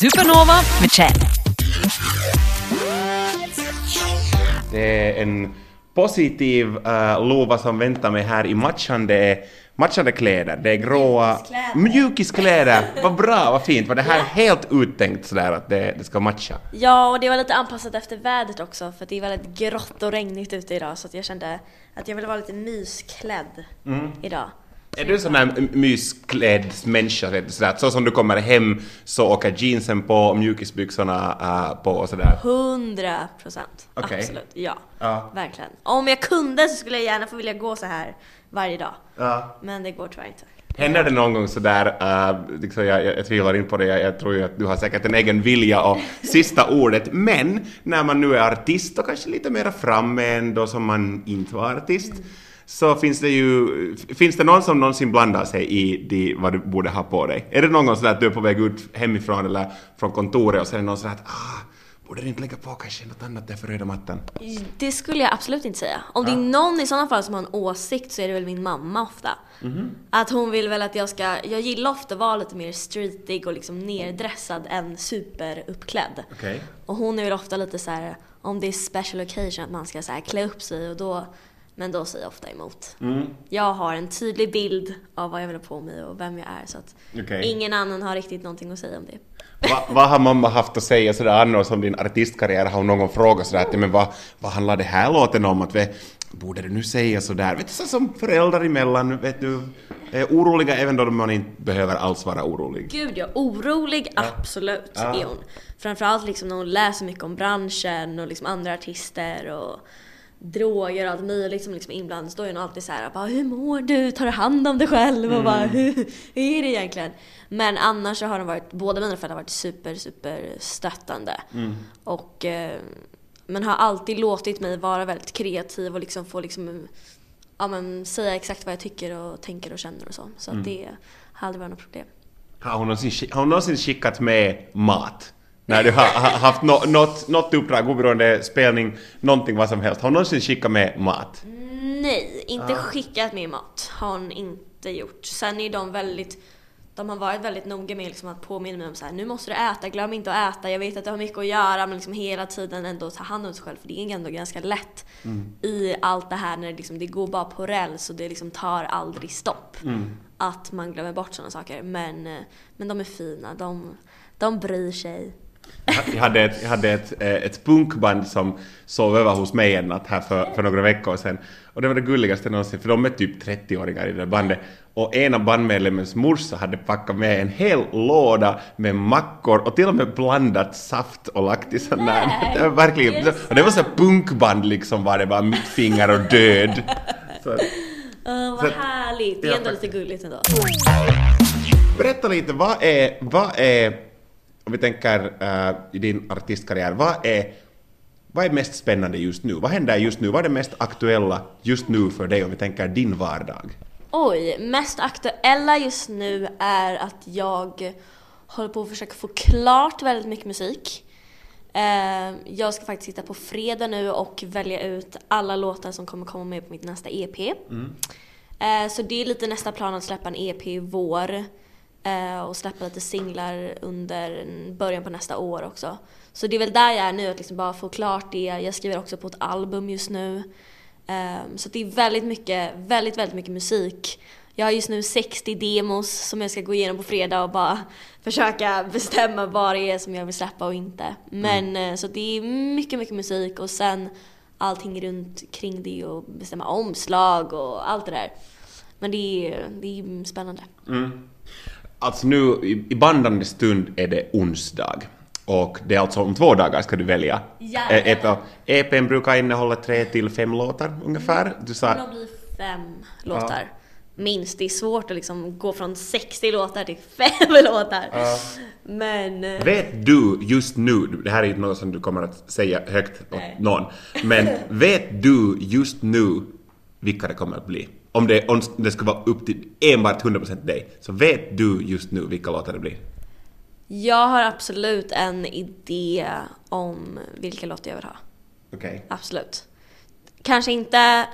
Supernova med Chad. Det är en positiv uh, lova som väntar mig här i matchande, matchande kläder. Det är gråa Mjukiskläder. mjukiskläder. Vad bra, vad fint. Var det här helt uttänkt sådär att det, det ska matcha? Ja, och det var lite anpassat efter vädret också för det är väldigt grått och regnigt ute idag så att jag kände att jag ville vara lite mysklädd idag. Är du en sån här mysklädd människa? Sådär, så som du kommer hem så åker jeansen på och mjukisbyxorna uh, på och sådär? 100 procent. Okej. Absolut, ja. Ja. Verkligen. Om jag kunde så skulle jag gärna få vilja gå så här varje dag. Ja. Men det går tyvärr inte. Händer det någon gång sådär, uh, liksom jag, jag, jag tvivlar inte på det, jag, jag tror ju att du har säkert en egen vilja och sista ordet, men när man nu är artist och kanske lite mera framme ändå som man inte var artist, så finns det ju, finns det någon som någonsin blandar sig i de, vad du borde ha på dig? Är det någon gång sådär att du är på väg ut hemifrån eller från kontoret och så är det någon sådär att ah, borde du inte lägga på kanske något annat där för röda mattan? Det skulle jag absolut inte säga. Om det är någon i sådana fall som har en åsikt så är det väl min mamma ofta. Att hon vill väl att jag ska, jag gillar ofta att vara lite mer streetig och liksom neddressad än superuppklädd. Okej. Och hon är väl ofta lite så här om det är special occasion att man ska så här klä upp sig och då, men då säger jag ofta emot. Jag har en tydlig bild av vad jag vill ha på mig och vem jag är så att Okej. ingen annan har riktigt någonting att säga om det. Va, vad har mamma haft att säga sådär annars om din artistkarriär? Har hon någon frågat sådär att men vad, vad handlar det här låten om? Att vi, borde du nu säga sådär? Vet du, så som föräldrar emellan, vet du, är oroliga även då man inte behöver alls vara orolig. Gud ja, orolig absolut Ja. är hon. Framförallt liksom när hon läser mycket om branschen och liksom andra artister och droger och allt möjligt som liksom inblandat. Då är hon alltid så här, bara, hur mår du? Tar du hand om dig själv? Och bara, hur, hur är det egentligen? Men annars så har de varit, båda mina föräldrar har varit super, super stöttande. Och, eh, men har alltid låtit mig vara väldigt kreativ och liksom få liksom, ja, men, säga exakt vad jag tycker och tänker och känner och så. Så att det har aldrig varit något problem. Har hon någonsin, skick- har hon någonsin skickat med mat? När du har, haft nå något, något uppdrag, oberoende spelning, någonting vad som helst. Har hon någonsin skickat med mat? Nej, inte skickat med mat har hon inte gjort. Sen är de väldigt, de har varit väldigt noga med liksom att påminna mig om så här, nu måste du äta, glöm inte att äta, jag vet att du har mycket att göra men liksom hela tiden ändå ta hand om sig själv för det är ändå ganska lätt i allt det här när det, liksom, det går bara på räls och det liksom tar aldrig stopp. Att man glömmer bort sådana saker. Men, eh, men de är fina, de, de bryr sig. Jag hade ett, jag hade ett, eh, ett punkband som sov över hos mig en natt här för, för några veckor sedan. Och det var det gulligaste någonsin, för de är typ 30-åringar i det där bandet. Och en av bandmedlemmens morsa hade packat med en hel låda med mackor och till och med blandat saft och lagt i sån där. Det var verkligen... Och det var så punkband liksom, var det bara mittfinger och död. Så, Uh, vad Så härligt! Det är ändå lite gulligt ändå. berätta lite, vad är, vad är, om vi tänker eh, i din artistkarriär, vad är, vad är mest spännande just nu? Vad händer just nu? Vad är det mest aktuella just nu för dig om vi tänker din vardag? Oj, mest aktuella just nu är att jag håller på att försöka få klart väldigt mycket musik. Eh, Jag ska faktiskt sitta på fredag nu och välja ut alla låtar som kommer komma med på mitt nästa EP. Eh, Så det är lite nästa plan att släppa en EP i vår och släppa lite singlar under början på nästa år också. Så det är väl där jag är nu, att liksom bara få klart det. Jag skriver också på ett album just nu. Ehm, Så det är väldigt mycket, väldigt, väldigt mycket musik. Jag har just nu 60 demos som jag ska gå igenom på fredag och bara försöka bestämma vad det är som jag vill släppa och inte. Men eh, så det är mycket, mycket musik och sen allting runt kring det och bestämma omslag och allt det där. Men det är, det är spännande. Alltså nu i, bandande stund är det onsdag. Och det är alltså om två dagar ska du välja. EP, EPn brukar innehålla tre till fem låtar ungefär. Du Det sa... nog bli fem låtar. Minst. Det är svårt att liksom gå från 60 låtar till fem låtar. Men... eh, Vet du just nu, det här är inte något som du kommer att säga högt åt Nej. någon, men vet du just nu vilka det kommer att bli? Om det, om det ska vara upp till enbart 100% dig, så vet du just nu vilka låtar det blir? Jag har absolut en idé om vilka låtar jag vill ha. Okej. Absolut. Kanske inte...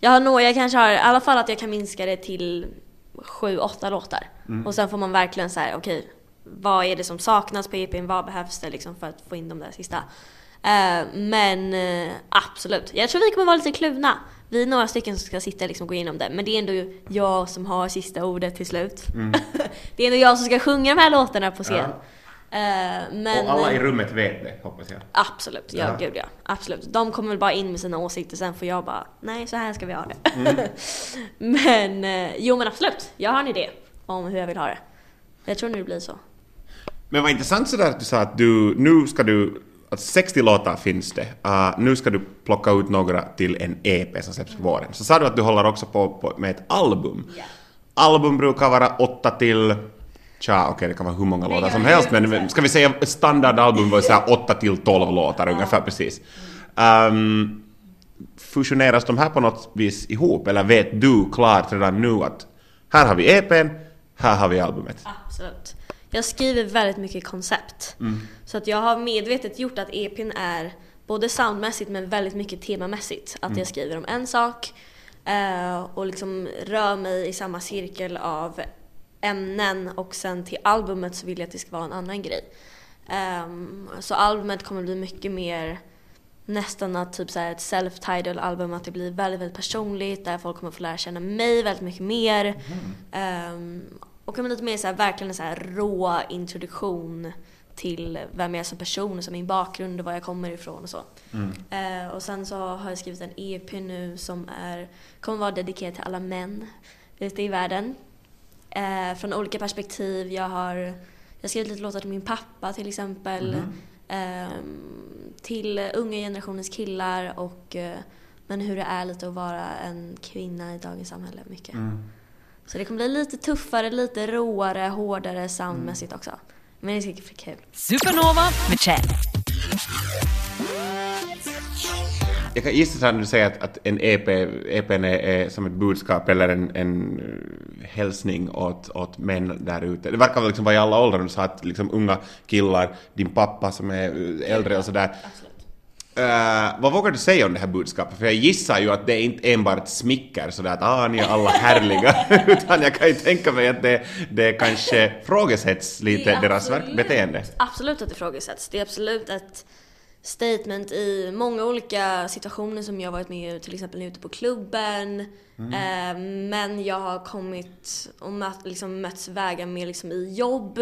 Jag har nog, jag kanske har i alla fall att jag kan minska det till sju, åtta låtar. Och sen får man verkligen så här, okej, vad är det som saknas på EPn, vad behövs det liksom för att få in de där sista. Eh, men eh, absolut, jag tror vi kommer vara lite kluvna. Vi är några stycken som ska sitta och liksom gå igenom det, men det är ändå jag som har sista ordet till slut. det är ändå jag som ska sjunga de här låtarna på scen. Ja. Eh, men, Och alla i rummet vet det, hoppas jag. Absolut, ja, Ja. gud ja. Absolut. De kommer väl bara in med sina åsikter, sen får jag bara, nej så här ska vi ha det. men, eh, jo men absolut. Jag har en idé om hur jag vill ha det. Jag tror nu det blir så. Men vad intressant sådär att du sa att du, nu ska du, 60 låtar finns det, uh, nu ska du plocka ut några till en EP som släpps på våren. Så sa du att du håller också på, på med ett album. Ja. Album brukar vara 8 till, tja okej det kan vara hur många låtar som helst men ska vi säga standardalbum var så här 8 till 12 låtar ungefär precis. Um, fusioneras de här på något vis ihop eller vet du klart redan nu att här har vi EPn, här har vi albumet? Absolut. Jag skriver väldigt mycket koncept. Så att jag har medvetet gjort att EPn är både soundmässigt men väldigt mycket temamässigt. Att jag skriver om en sak eh, och liksom rör mig i samma cirkel av ämnen och sen till albumet så vill jag att det ska vara en annan grej. Ehm, så albumet kommer bli mycket mer nästan att typ så ett self-titled album, att det blir väldigt, väldigt personligt där folk kommer få lära känna mig väldigt mycket mer. Ehm, och lite mer så här, verkligen en så här rå introduktion till vem jag är som person, så min bakgrund och var jag kommer ifrån och så. Eh, och sen så har jag skrivit en EP nu som är, kommer vara dedikerad till alla män ute i världen. Eh, från olika perspektiv. Jag har, jag har skrivit lite låtar till min pappa till exempel. Ehm, till unga generationens killar och eh, men hur det är lite att vara en kvinna i dagens samhälle mycket. Så det kommer bli lite tuffare, lite råare, hårdare soundmässigt också. Men det är säkert kul. Supernova med Chad. Jag kan gissa så här när du säger att, att en EP, EPn är, är som ett budskap eller en, en eh, hälsning åt, åt män där ute. Det verkar väl liksom vara i alla åldrar, du sa att liksom unga killar, din pappa som är eh, äldre och sådär. Absolut. Uh, vad vågar du säga om det här budskapet? För jag gissar ju att det är inte enbart smicker sådär att ah, ni är alla härliga, utan jag kan ju tänka mig att det, det kanske frågesätts lite, Det deras absolut- beteende. Absolut att det ifrågasätts. Det är absolut ett statement i många olika situationer som jag varit med i, till exempel ute på klubben. Eh, men jag har kommit och mött, liksom, mötts vägar med liksom, i jobb.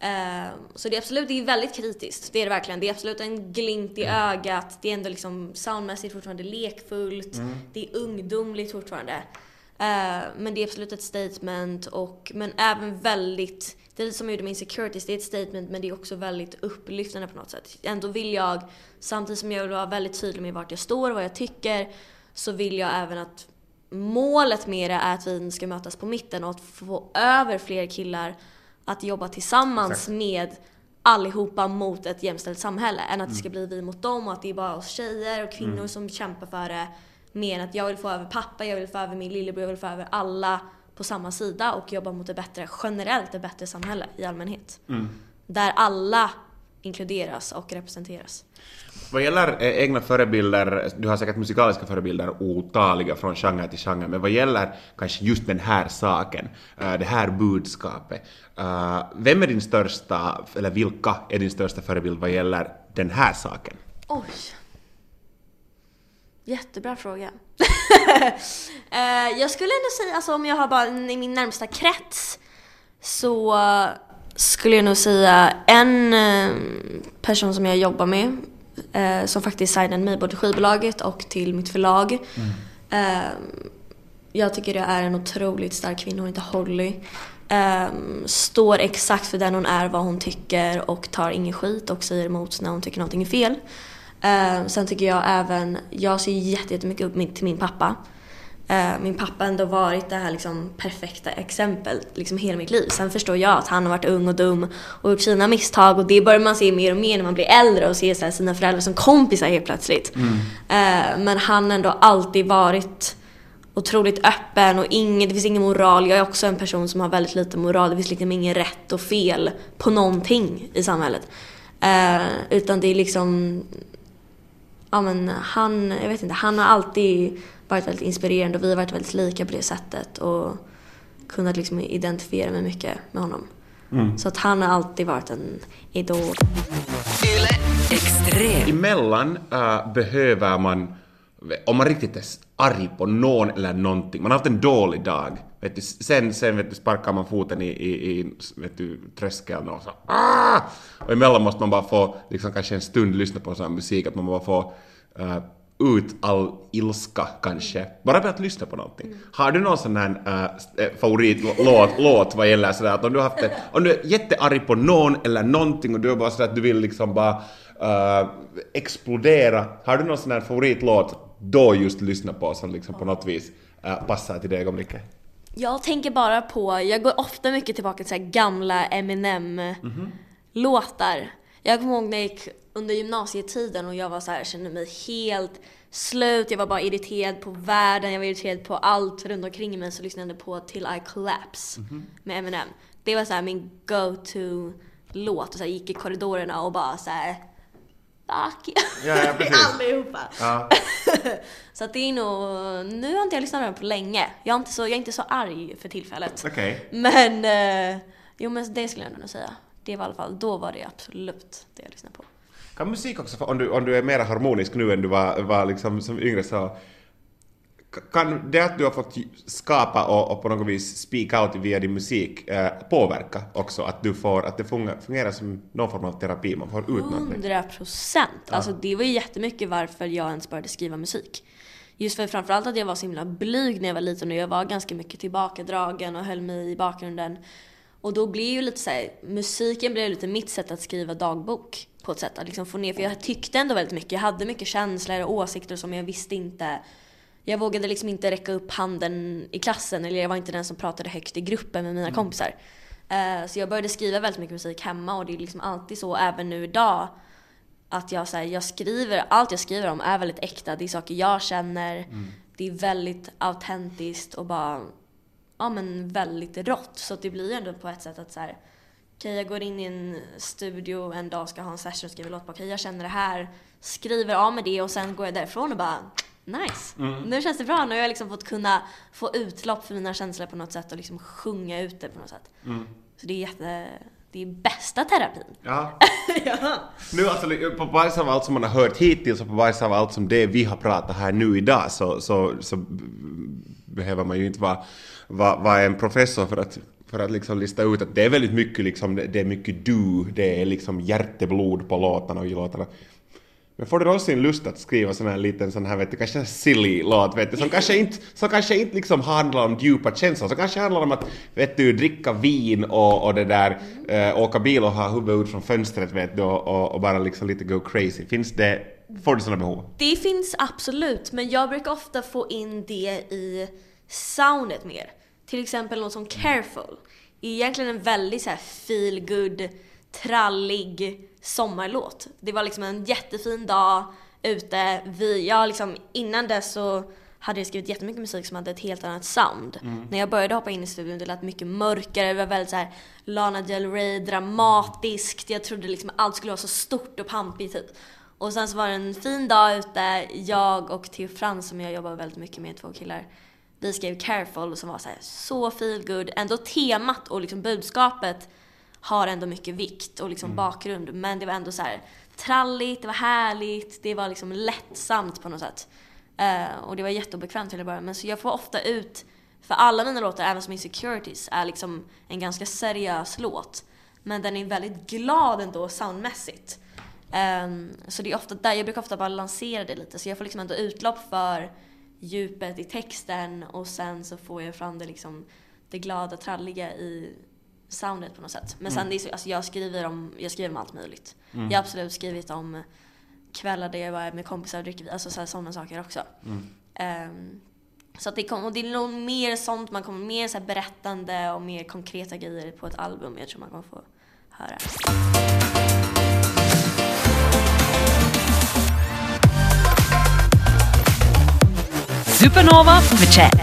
Eh, så det är absolut, det är väldigt kritiskt. Det är det verkligen. Det är absolut en glimt i ögat. Det är ändå liksom soundmässigt fortfarande lekfullt. Det är ungdomligt fortfarande. Eh, men det är absolut ett statement och men även väldigt det är lite som jag gjorde med Insecurities, det är ett statement men det är också väldigt upplyftande på något sätt. Ändå vill jag, samtidigt som jag vill vara väldigt tydlig med vart jag står och vad jag tycker, så vill jag även att målet med det är att vi ska mötas på mitten och att få över fler killar att jobba tillsammans Exakt. med allihopa mot ett jämställt samhälle. Än att det ska bli vi mot dem och att det är bara oss tjejer och kvinnor som kämpar för det. Mer än att jag vill få över pappa, jag vill få över min lillebror, jag vill få över alla på samma sida och jobba mot ett bättre, generellt ett bättre samhälle i allmänhet. Där alla inkluderas och representeras. Vad gäller eh, egna förebilder, du har säkert musikaliska förebilder otaliga från genre till genre, men vad gäller kanske just den här saken, eh, det här budskapet, eh, vem är din största, eller vilka är din största förebild vad gäller den här saken? Oj. Jättebra fråga. Jag skulle ändå säga, alltså om jag har bara i min närmsta krets så skulle jag nog säga en eh, person som jag jobbar med eh, som faktiskt signade mig både skivbolaget och till mitt förlag. Eh, jag tycker det är en otroligt stark kvinna, hon heter Holly. Ehm, står exakt för den hon är, vad hon tycker och tar ingen skit och säger emot när hon tycker någonting är fel. Ehm, sen tycker jag även, jag ser jätte- jättemycket upp till min pappa. Ehm, min pappa ändå varit det här liksom perfekta exempel liksom hela mitt liv. Sen förstår jag att han har varit ung och dum och gjort sina misstag och det börjar man se mer och mer när man blir äldre och ser så sina föräldrar som kompisar helt plötsligt. Ehm, men han har ändå alltid varit otroligt öppen och ingen, det finns ingen moral. Jag är också en person som har väldigt lite moral. Det finns liksom ingen rätt och fel på någonting i samhället. Eh, utan det är liksom, ja men han, jag vet inte, han har alltid varit väldigt inspirerande och vi har varit väldigt lika på det sättet och kunnat liksom identifiera mig mycket med honom. Så att han har alltid varit en idol. Extrem. Emellan äh, behöver man, om man riktigt är arg på någon eller någonting, man har haft en dålig dag, vet du, sen, sen vet du, sparkar man foten i, i, i vet du, tröskeln och så ah! Och emellan måste man bara få, liksom kanske en stund lyssna på sån musik, att man bara får äh, ut all ilska kanske, bara med att lyssna på någonting. Har du någon sån här äh, favoritlåt låt vad gäller sådär att om du har haft det, om du är jättearg på någon eller någonting och du är bara sådär att du vill liksom bara äh, explodera, har du någon sån här favoritlåt då just lyssna på som liksom på något vis äh, passar till det ögonblicket? Jag tänker bara på, jag går ofta mycket tillbaka till så gamla Eminem-låtar. Jag kommer ihåg när jag gick under gymnasietiden och jag var så här, kände mig helt slut, jag var bara irriterad på världen, jag var irriterad på allt runt omkring mig så lyssnade jag på Till I Collapse med Eminem. Det var så här min go-to-låt och så här, gick i korridorerna och bara så här. Fuck. Ja, ja. Allihopa. Ja. Så att det är nog, nu har inte jag lyssnat på den på länge. Jag är inte så, jag är inte så arg för tillfället. Okej. Men, eh, jo men det skulle jag nog säga. Det var i alla fall, då var det absolut det jag lyssnade på. Kan musik också, om du, om du är mer harmonisk nu än du var, var liksom som yngre så kan det att du har fått skapa och, och på något vis speak out via din musik eh, påverka också att du får, att det fungerar, som någon form av terapi, man får ut någonting? Hundra procent! Alltså det var ju jättemycket varför jag ens började skriva musik. Just för framförallt att jag var så himla blyg när jag var liten och jag var ganska mycket tillbakadragen och höll mig i bakgrunden. Och då blir ju lite så här, musiken blev lite mitt sätt att skriva dagbok på ett sätt. Att liksom få ner, för jag tyckte ändå väldigt mycket. Jag hade mycket känslor och åsikter som jag visste inte. Jag vågade liksom inte räcka upp handen i klassen eller jag var inte den som pratade högt i gruppen med mina kompisar. Eh, så jag började skriva väldigt mycket musik hemma och det är liksom alltid så även nu idag att jag, så här, jag skriver, allt jag skriver om är väldigt äkta. Det är saker jag känner. Det är väldigt autentiskt och bara, ja men väldigt rått. Så det blir ändå på ett sätt att så här, okej jag går in i en studio en dag, ska ha en session och skriver låt på, okej jag känner det här, skriver av med det och sen går jag därifrån och bara nice. Nu känns det bra, nu har jag liksom fått kunna få utlopp för mina känslor på något sätt och liksom sjunga ut det på något sätt. Så det är jätte, det är bästa terapin. Ja. ja. Nu alltså, på basis av allt som man har hört hittills och på basis av allt som det vi har pratat här nu idag så, så, så behöver man ju inte vara, vara, vara en professor för att, för att liksom lista ut att det är väldigt mycket liksom, det är mycket du, det är liksom hjärteblod på låtarna och i låtarna. Men får du någonsin lust att skriva sån här liten sån här, vet du, kanske en silly låt, vet du, som kanske inte, som kanske inte liksom handlar om djupa känslor, som kanske handlar om att, vet du, dricka vin och, och det där, äh, åka bil och ha huvudet ut från fönstret, vet du, och, och, och bara liksom lite go crazy. Finns det, får du såna behov? Det finns absolut, men jag brukar ofta få in det i soundet mer. Till exempel något som Careful. Egentligen en väldigt så här feel good, trallig sommarlåt. Det var liksom en jättefin dag ute. Vi, jag liksom, innan dess så hade jag skrivit jättemycket musik som hade ett helt annat sound. När jag började hoppa in i studion det lät mycket mörkare, det var väldigt så här Lana Del Rey, dramatiskt. Jag trodde liksom allt skulle vara så stort och pampigt typ. Och sen så var det en fin dag ute, jag och Theo Frans som jag jobbar väldigt mycket med, två killar. Vi skrev Careful som var så, här, så feel good. Ändå temat och liksom budskapet har ändå mycket vikt och liksom bakgrund. Men det var ändå så här tralligt, det var härligt, det var liksom lättsamt på något sätt. Eh, och det var jätteobekvämt till att börja Men så jag får ofta ut, för alla mina låtar, även som Insecurities, är liksom en ganska seriös låt. Men den är väldigt glad ändå soundmässigt. Ehm, så det är ofta där, jag brukar ofta bara lansera det lite så jag får liksom ändå utlopp för djupet i texten och sen så får jag fram det liksom det glada, tralliga i soundet på något sätt. Men sen det är så, alltså jag skriver om, jag skriver om allt möjligt. Jag har absolut skrivit om kvällar där jag var med kompisar och dricker alltså så sådana saker också. Ehm, så att det, kom, och det är nog mer sånt, man kommer mer så berättande och mer konkreta grejer på ett album jag tror man kommer få höra. Supernova med Chad.